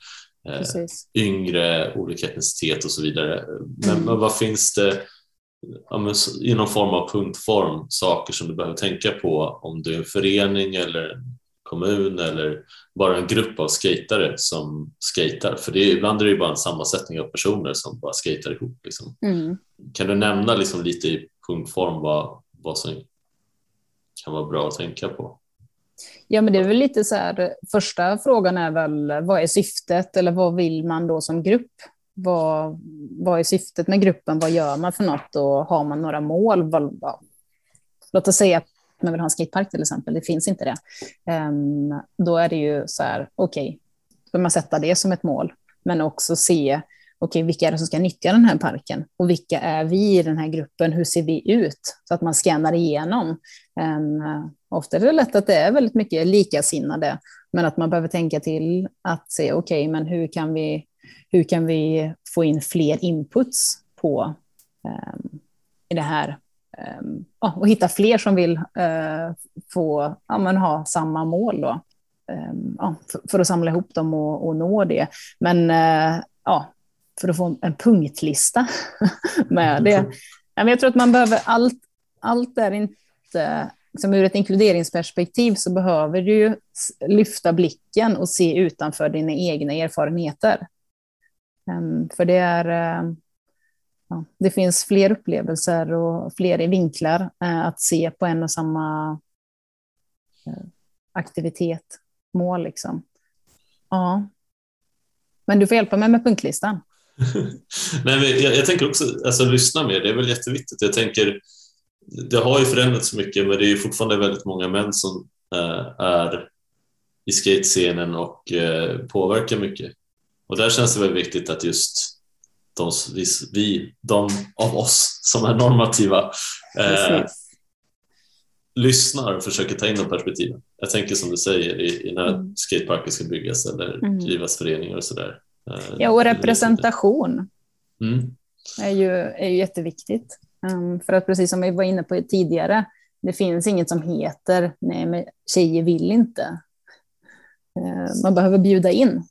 eh, yngre, olika etnicitet och så vidare. Men, mm. men vad finns det ja, men, i någon form av punktform, saker som du behöver tänka på om du är en förening eller en kommun eller bara en grupp av skatare som skatar? För det är, ibland är det ju bara en sammansättning av personer som bara skatar ihop. Liksom. Mm. Kan du nämna liksom lite i punktform vad, vad som kan vara bra att tänka på? Ja, men det är väl lite så här, första frågan är väl vad är syftet eller vad vill man då som grupp? Vad, vad är syftet med gruppen? Vad gör man för något och har man några mål? Vad, låt oss säga att man vill ha en skatepark till exempel, det finns inte det. Um, då är det ju så här, okej, okay, då man sätta det som ett mål, men också se okej, vilka är det som ska nyttja den här parken och vilka är vi i den här gruppen? Hur ser vi ut? Så att man scannar igenom. Um, ofta är det lätt att det är väldigt mycket likasinnade, men att man behöver tänka till att se, okej, okay, men hur kan vi, hur kan vi få in fler inputs på um, i det här um, och hitta fler som vill uh, få ja, men ha samma mål då. Ja, för, för, att samla ihop dem och, och nå det. Men uh, ja, för att få en punktlista med det. Jag tror att man behöver allt, allt är inte, liksom ur ett inkluderingsperspektiv så behöver du lyfta blicken och se utanför dina egna erfarenheter. Ehm, för det är, eh, ja, det finns fler upplevelser och fler vinklar eh, att se på en och samma eh, aktivitet, mål liksom. Ja. Men du får hjälpa mig med punktlistan. Nej, men jag, jag, tänker också, alltså lyssna mer, det är väl jätteviktigt. Jag tänker, det har ju förändrats mycket, men det är fortfarande väldigt många män som äh, är i skatescenen och äh, påverkar mycket. Och där känns det väl viktigt att just de, vi, de av oss som är normativa äh, lyssnar och försöker ta in de perspektiven. Jag tänker som du säger i, i när mm. skateparker ska byggas eller mm. drivas föreningar och sådär. Eh, ja, och representation mm. är, ju, är ju jätteviktigt. Um, för att precis som vi var inne på tidigare, det finns inget som heter nej, men tjejer vill inte. Uh, man behöver bjuda in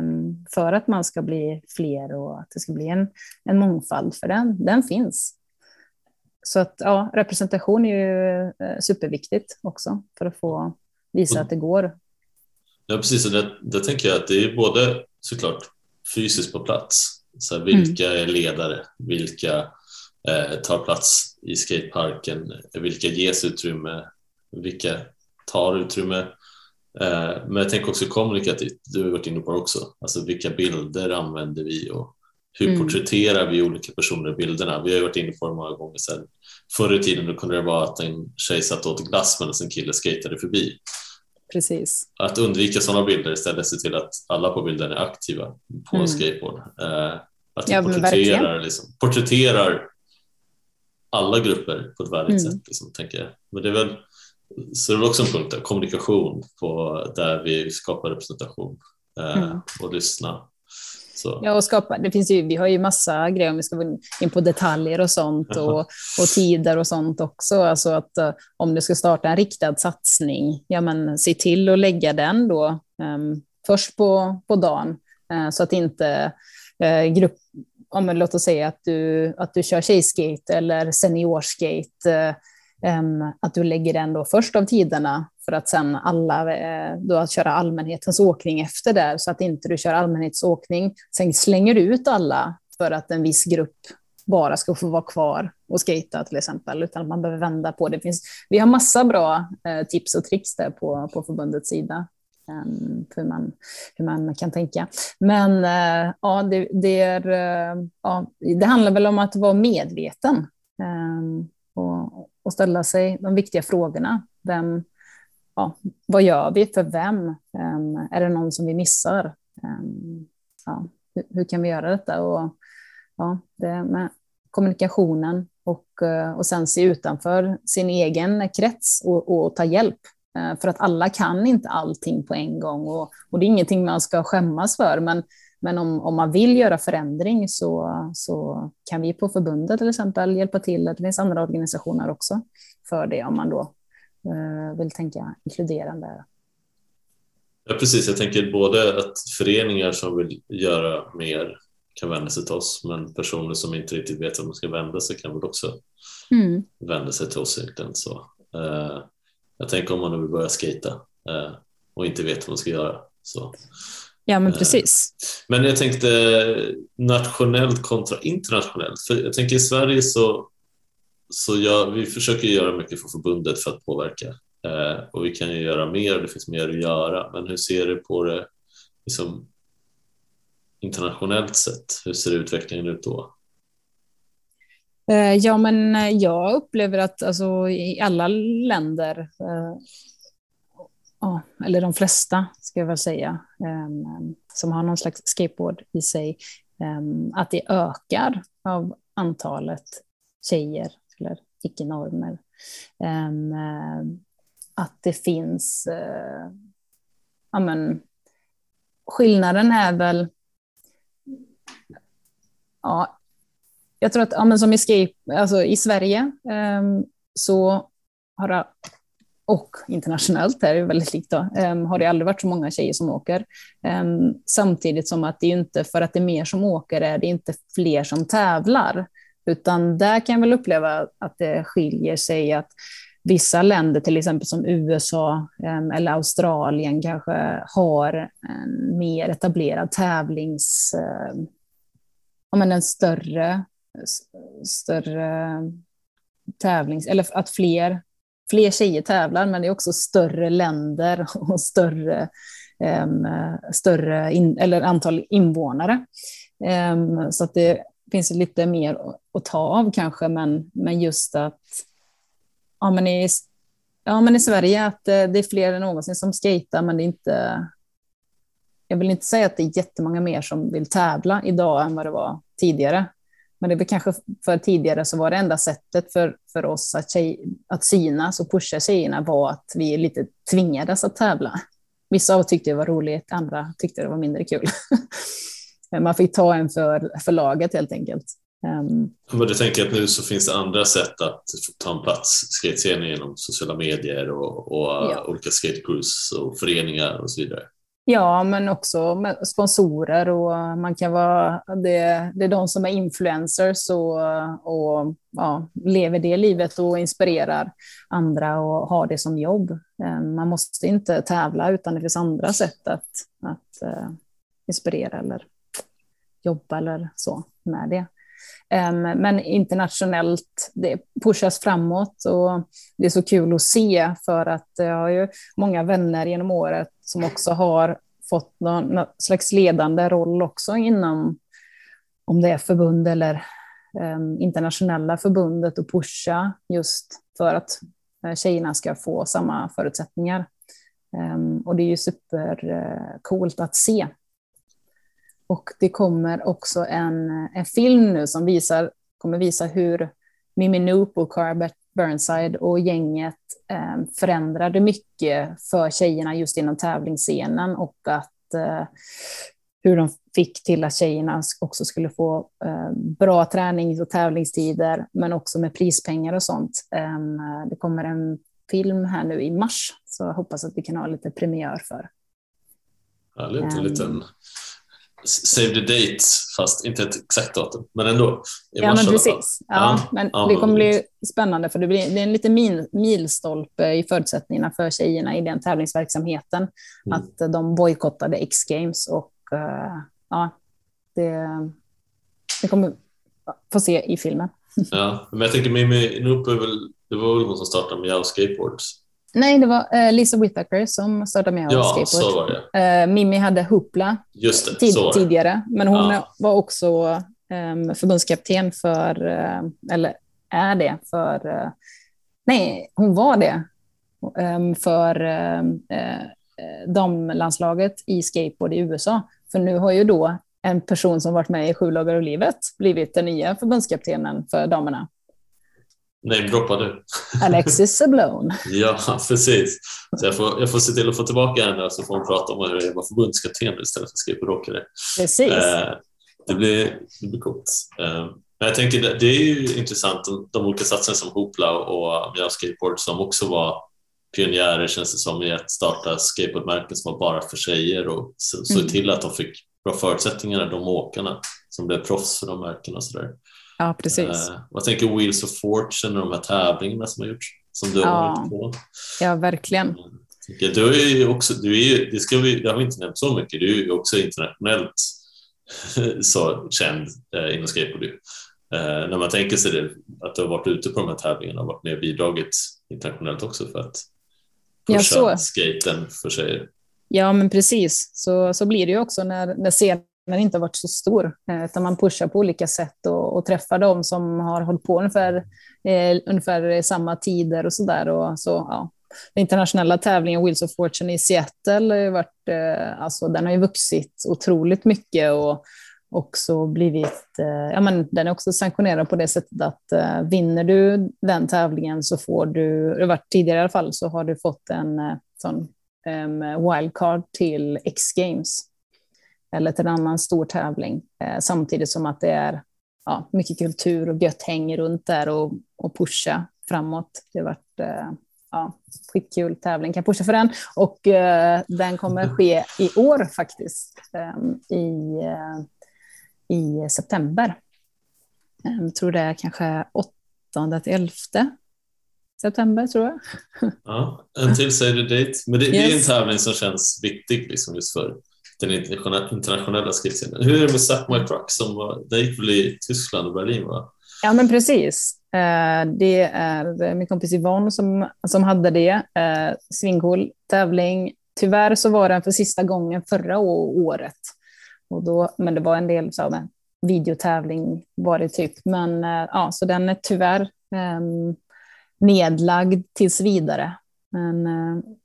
um, för att man ska bli fler och att det ska bli en, en mångfald, för den, den finns. Så att ja, representation är ju uh, superviktigt också för att få visa att det går. Ja, precis. Och det, det tänker jag att det är både såklart fysiskt på plats. Så här, vilka mm. är ledare? Vilka eh, tar plats i skateparken? Vilka ges utrymme? Vilka tar utrymme? Eh, men jag tänker också kommunikativt, du har varit inne på det också. Alltså vilka bilder använder vi och hur mm. porträtterar vi olika personer i bilderna? Vi har varit inne på det många gånger sedan. Förr i tiden då kunde det vara att en tjej satt och åt glass medan en kille skejtade förbi. Precis. Att undvika sådana bilder istället se till att alla på bilden är aktiva på mm. skateboard. Eh, att ja, porträtterar, liksom, porträtterar alla grupper på ett värdigt mm. sätt, liksom, tänker jag. Men det är väl, så det är väl också en punkt, där, kommunikation på, där vi skapar representation eh, mm. och lyssna så. Ja, och skapa, det finns ju, vi har ju massa grejer om vi ska gå in på detaljer och sånt och, och tider och sånt också. Alltså att uh, om du ska starta en riktad satsning, ja men se till att lägga den då um, först på, på dagen uh, så att inte uh, grupp, om, låt oss säga att du, att du kör tjejskate eller seniorskate, Ehm, att du lägger den då först av tiderna för att sen alla, eh, då att köra allmänhetens åkning efter där, så att inte du kör allmänhetsåkning, sen slänger du ut alla för att en viss grupp bara ska få vara kvar och skata till exempel, utan man behöver vända på det. Finns, vi har massa bra eh, tips och tricks där på, på förbundets sida. Ehm, hur, man, hur man kan tänka. Men eh, ja, det, det, är, ja, det handlar väl om att vara medveten ehm, och, och ställa sig de viktiga frågorna. Vem, ja, vad gör vi för vem? Um, är det någon som vi missar? Um, ja, hur, hur, kan vi göra detta? Och, ja, det med kommunikationen och, eh, och sen se utanför sin egen krets och, och ta hjälp. Eh, för att alla kan inte allting på en gång och, och det är ingenting man ska skämmas för. Men, men om, om man vill göra förändring så, så kan vi på förbundet till exempel hjälpa till. Det finns andra organisationer också för det om man då uh, vill tänka inkluderande. Ja, precis. Jag tänker både att föreningar som vill göra mer kan vända sig till oss, men personer som inte riktigt vet vart man ska vända sig kan väl också mm. vända sig till oss egentligen. Så, uh, jag tänker om man nu vill börja skata uh, och inte vet vad man ska göra. Så, Ja, men precis. Men jag tänkte nationellt kontra internationellt. För jag tänker i Sverige så, så gör, vi försöker göra mycket för förbundet för att påverka eh, och vi kan ju göra mer och det finns mer att göra. Men hur ser du på det liksom, internationellt sett? Hur ser utvecklingen ut då? Eh, ja, men jag upplever att alltså, i alla länder oh, eller de flesta ska jag väl säga, um, som har någon slags skateboard i sig, um, att det ökar av antalet tjejer eller icke-normer. Um, att det finns, uh, ja men, skillnaden är väl, ja, jag tror att, ja, men som i, skate, alltså i Sverige så har det och internationellt är det väldigt likt, då, um, har det aldrig varit så många tjejer som åker. Um, samtidigt som att det inte, för att det är mer som åker, är det inte fler som tävlar. Utan där kan jag väl uppleva att det skiljer sig att vissa länder, till exempel som USA um, ehm, eller Australien, kanske har en mer etablerad tävlings... ja, men en större, större tävlings... Eller att fler fler tjejer tävlar, men det är också större länder och större, um, större in, eller antal invånare. Um, så att det finns lite mer att ta av kanske, men, men just att ja, men i, ja, men i Sverige att eh, det är fler än någonsin som skejtar, men det är inte... Jag vill inte säga att det är jättemånga mer som vill tävla idag än vad det var tidigare. Men det är kanske för tidigare så var det enda sättet för, för oss att, tjej, att synas och pusha tjejerna var att vi lite tvingades att tävla. Vissa av oss tyckte det var roligt, andra tyckte det var mindre kul. Man fick ta en för, för laget helt enkelt. Um, Men du tänker att nu så finns det andra sätt att ta en plats i skatescenen genom sociala medier och, och ja. olika skatecrews och föreningar och så vidare? Ja, men också med sponsorer och man kan vara, det, det är de som är influencers och, och ja, lever det livet och inspirerar andra och har det som jobb. Eh, man måste inte tävla utan det finns andra sätt att, att uh, inspirera eller jobba eller så med det. Um, men internationellt, det pushas framåt och det är så kul att se för att jag har ju många vänner genom året som också har fått någon, slags ledande roll också inom, om det är förbund eller ehm, internationella förbundet och pusha just för att eh, tjejerna ska få samma förutsättningar. Ehm, och det är ju supercoolt eh, att se. Och det kommer också en, en film nu som visar, kommer visa hur Mimi Noop och Carbet Burnside och gänget eh, förändrade mycket för tjejerna just inom tävlingsscenen och att eh, hur de fick till att tjejerna också skulle få eh, bra tränings och tävlingstider, men också med prispengar och sånt. Ehm, det kommer en film här nu i mars, så jag hoppas att vi kan ha lite premiär för. Härligt, en liten ehm save the date, fast inte ett exakt datum, men ändå. ja, men precis. Ja, ja, men ja, det kommer bli spännande, för det, blir, det är en liten mil, milstolpe i förutsättningarna för tjejerna i den tävlingsverksamheten. Mm. Att de bojkottade X-games och uh, ja, det, det kommer få se i filmen. Ja, men jag tänker Mimmi Noop det var väl hon som startade Meow Skateboards Nej, det var uh, Lisa Whittaker som startade med ja, skateboard. Så var det. Uh, Mimmi hade Hoopla det, tid, tidigare, men hon ja. var också um, förbundskapten för, uh, eller är det för, nej, hon var det um, för damlandslaget i skateboard i USA. För nu har ju då en person som varit med i Sju lagar och livet blivit den nya förbundskaptenen för damerna. Namedroppar du. Alexis Sablon. ja, precis. Så jag, får, jag får se till att få tillbaka henne så får hon prata om hur det är att vara förbundskapten istället för skateboardåkare. Precis. Eh, det, blir, det blir coolt. Eh, men jag tänker det, är ju intressant de, de olika satsningarna som Hoopla och Meow Skateboard som också var pionjärer känns det som i att starta skateboardmärken som var bara för tjejer och såg mm. till att de fick bra förutsättningar, de åkarna som blev proffs för de märkena och sådär. Ja, precis. Eh, vad tänker Wheels of Fortune och de här tävlingarna som har gjorts? Som du har ja. varit på? Ja, verkligen. Du är ju också, du är ju, det, ska vi, det har vi inte nämnt så mycket, du är ju också internationellt så känd eh, inom skateboard. Eh, när man tänker sig det, att du har varit ute på de här tävlingarna och varit med och bidragit internationellt också för att pusha ja, skaten för sig. Ja, men precis. Så, så blir det ju också när, när scenen inte har varit så stor, eh, utan man pushar på olika sätt och, och träffar dem som har hållit på ungefär, eh, ungefär samma tider och så där. så, ja. Den internationella tävlingen Wheels of Fortune i Seattle har varit, eh, alltså, den har ju vuxit otroligt mycket och också blivit, eh, ja, men den är också sanktionerad på det sättet att eh, vinner du den tävlingen så får du, det har varit tidigare i alla fall, så har du fått en eh, sån um, wildcard till X-games eller till en annan stor tävling, eh, samtidigt som att det är ja, mycket kultur och gött häng runt där och, och pusha framåt. Det har varit eh, ja, skitkul tävling, kan pusha för den. Och eh, den kommer ske i år faktiskt, eh, i, i september. Jag tror det är kanske 8 till 11 september, tror jag. Ja, en till säger date. Men det, yes. det, är en tävling som känns viktig liksom just för den internationella skridskoåkningen. Hur är det med Suck My Truck? Som var, den gick väl i Tyskland och Berlin? Va? Ja, men precis. Eh, det är eh, min kompis Yvonne som, som hade det. Eh, svincool tävling. Tyvärr så var den för sista gången förra året. Och då, men det var en del så här, videotävling var det typ. Men ja, så den är tyvärr ehm, nedlagd tills vidare. Men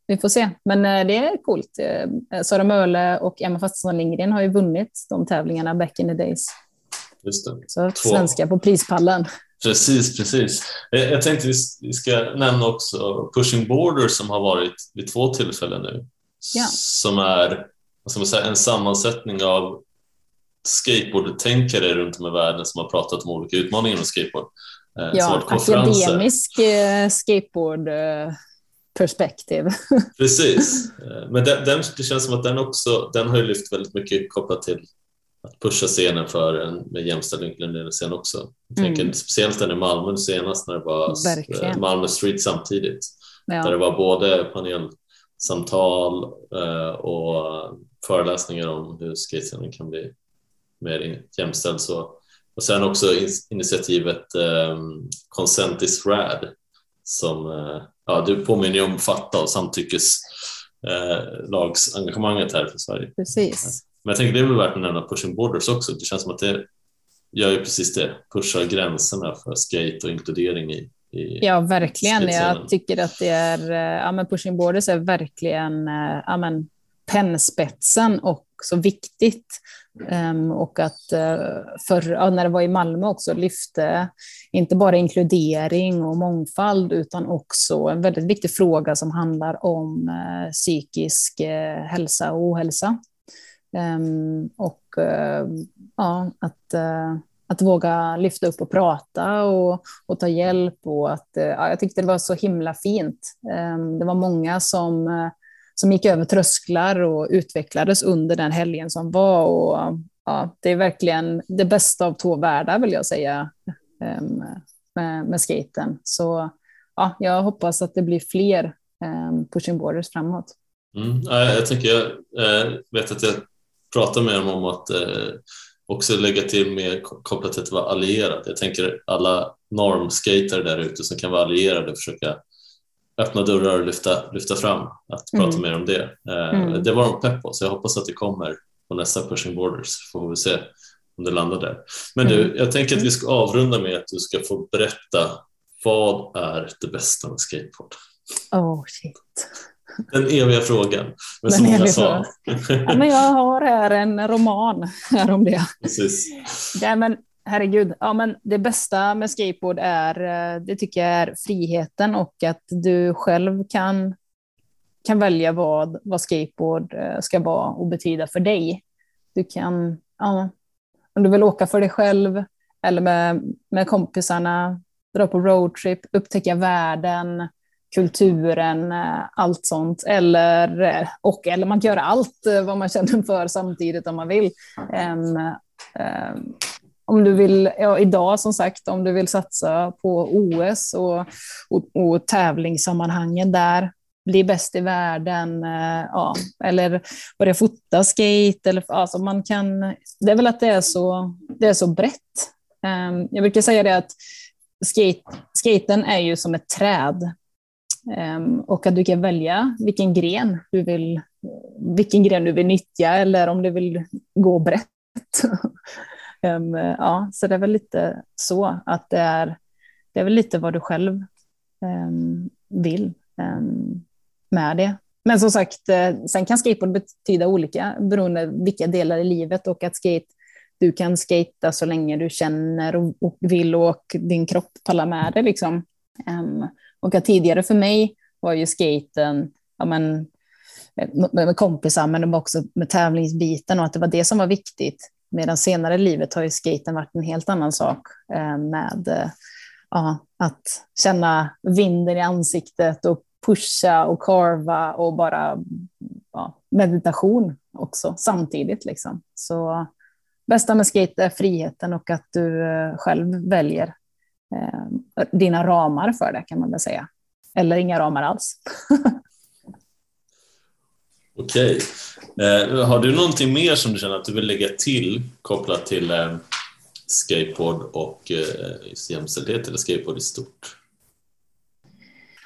vi får se. Men uh, det är coolt. Uh, Sara Möhle och Emma Fastensson Lindgren har ju vunnit de tävlingarna back in the days. Just det. Så Två. svenska på prispallen. Precis, precis. Jag tänkte vi ska nämna också Pushing Borders som har varit vid två tillfällen nu. Ja. Som är man säga, en sammansättning av skateboardtänkare runt om i världen som har pratat om olika utmaningar med skateboard. Eh, ja, akademisk eh, skateboard perspektiv. Precis, eh, men den, den, det känns som att den också, den har ju lyft väldigt mycket kopplat till att pusha scenen för en med jämställd inkluderande scen också. Jag tänker mm. speciellt den i Malmö senast när det var Verkligen. Malmö Street samtidigt. Ja. Där det var både panelsamtal och föreläsningar om hur skatescenen kan bli mer jämställd. Så och sen också initiativet um, Consent is Rad som ja, du påminner om Fatta och samtyckeslagsengagemanget uh, här för Sverige. Precis. Men jag tänker det är väl värt att nämna Pushing Borders också. Det känns som att det gör ju precis det, pushar gränserna för skate och inkludering i, i Ja, verkligen. Jag tycker att det är, eh, ja men Pushing Borders är verkligen, ja men pennspetsen och så viktigt. Um, och att uh, för, ja, när det var i Malmö också lyfte inte bara inkludering och mångfald utan också en väldigt viktig fråga som handlar om uh, psykisk uh, hälsa och ohälsa. Um, och ja, att, att våga lyfta upp och prata och, och ta hjälp. Och att, ja, jag tyckte det var så himla fint. Um, det var många som som gick över trösklar och utvecklades under den helgen som var. Och, ja, det är verkligen det bästa av två världar vill jag säga ehm, med, med skaten. Så ja, jag hoppas att det blir fler ehm, pushing borders framåt. Mm, jag, tänker, jag eh, vet att jag pratar med dem om att eh, också lägga till mer kopplat till att vara allierad. Jag tänker alla normskater där ute som kan vara allierade och försöka öppna dörrar och lyfta, lyfta fram, att mm. prata mer om det. Eh, mm. Det var de pepp på, så jag hoppas att det kommer på nästa Pushing Borders, får vi se om det landar där. Men du, mm. jag tänker att vi ska avrunda med att du ska få berätta vad är det bästa med skateboard? Oh shit. Den eviga frågan med så många svar. Ja, men jag har här en roman här om det. Precis. Ja, men, herregud, ja, men det bästa med skateboard är, eh, det tycker jag är friheten och att du själv kan, kan välja vad, vad skateboard eh, ska vara och betyda för dig. Du kan, ja, om du vill åka för dig själv eller med, med kompisarna, dra på roadtrip, upptäcka världen, kulturen, eh, allt sånt. Eller, och, eller man kan göra allt vad man känner för samtidigt om man vill. Um, um, om du vill, ja, idag som sagt, om du vill satsa på OS och, och, och tävlingssammanhangen där, bli bäst i världen, eh, ja, eller börja fota skate. Eller, alltså man kan, det är väl att det är så, det är så brett. Ehm, jag brukar säga det att skate, skaten är ju som ett träd. Ehm, och att du kan välja vilken gren du vill, vilken gren du vill nyttja eller om du vill gå brett. Um, ja, så det är väl lite så att det är, det är väl lite vad du själv um, vill um, med det. Men som sagt, eh, sen kan skateboard betyda olika beroende vilka delar i livet och att skate, du kan skata så länge du känner och, och vill och din kropp pallar med det. Liksom. och att tidigare för mig var ju skaten, ja, men, eh, med kompisar, men också med tävlingsbiten och att det var det som var viktigt. Medan senare i livet har ju skaten varit en helt annan sak eh, med eh, ja, att känna vinden i ansiktet och pusha och karva och bara ja, meditation också samtidigt. Liksom. Så bästa med skate är friheten och att du eh, själv väljer eh, dina ramar för det kan man väl säga. Eller inga ramar alls. Okej. Eh, har du någonting mer som du känner att du vill lägga till kopplat till eh, skateboard och eh, jämställdhet eller skateboard i stort?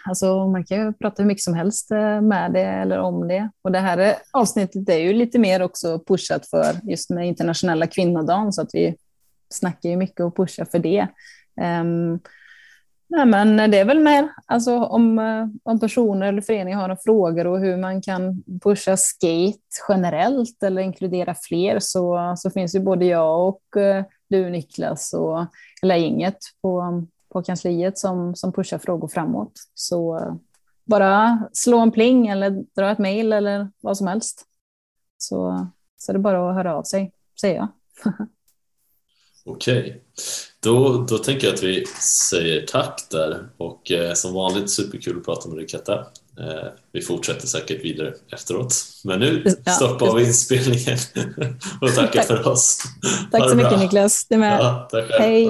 Alltså, man kan ju prata hur mycket som helst eh, med det eller om det. Och det här eh, avsnittet är ju lite mer också pushat för just med internationella kvinnodagen, så att vi snackar ju mycket och pushar för det. Um, Nej, men det är väl mer alltså, om, eh, om personer eller föreningar har några frågor och hur man kan pusha skate generellt eller inkludera fler så, så finns ju både jag och eh, du Niklas och hela gänget på, på kansliet som, som pushar frågor framåt. Så eh, bara slå en pling eller dra ett mejl eller vad som helst. Så, så det är bara att höra av sig, säger jag. Okej. Då, då tänker jag att vi säger tack där och eh, som vanligt superkul att prata med dig Katta. Eh, vi fortsätter säkert vidare efteråt. Men nu ja, stoppar vi inspelningen och tackar tack. för oss. Tack så mycket Niklas. Du med. Ja, tack. Hej.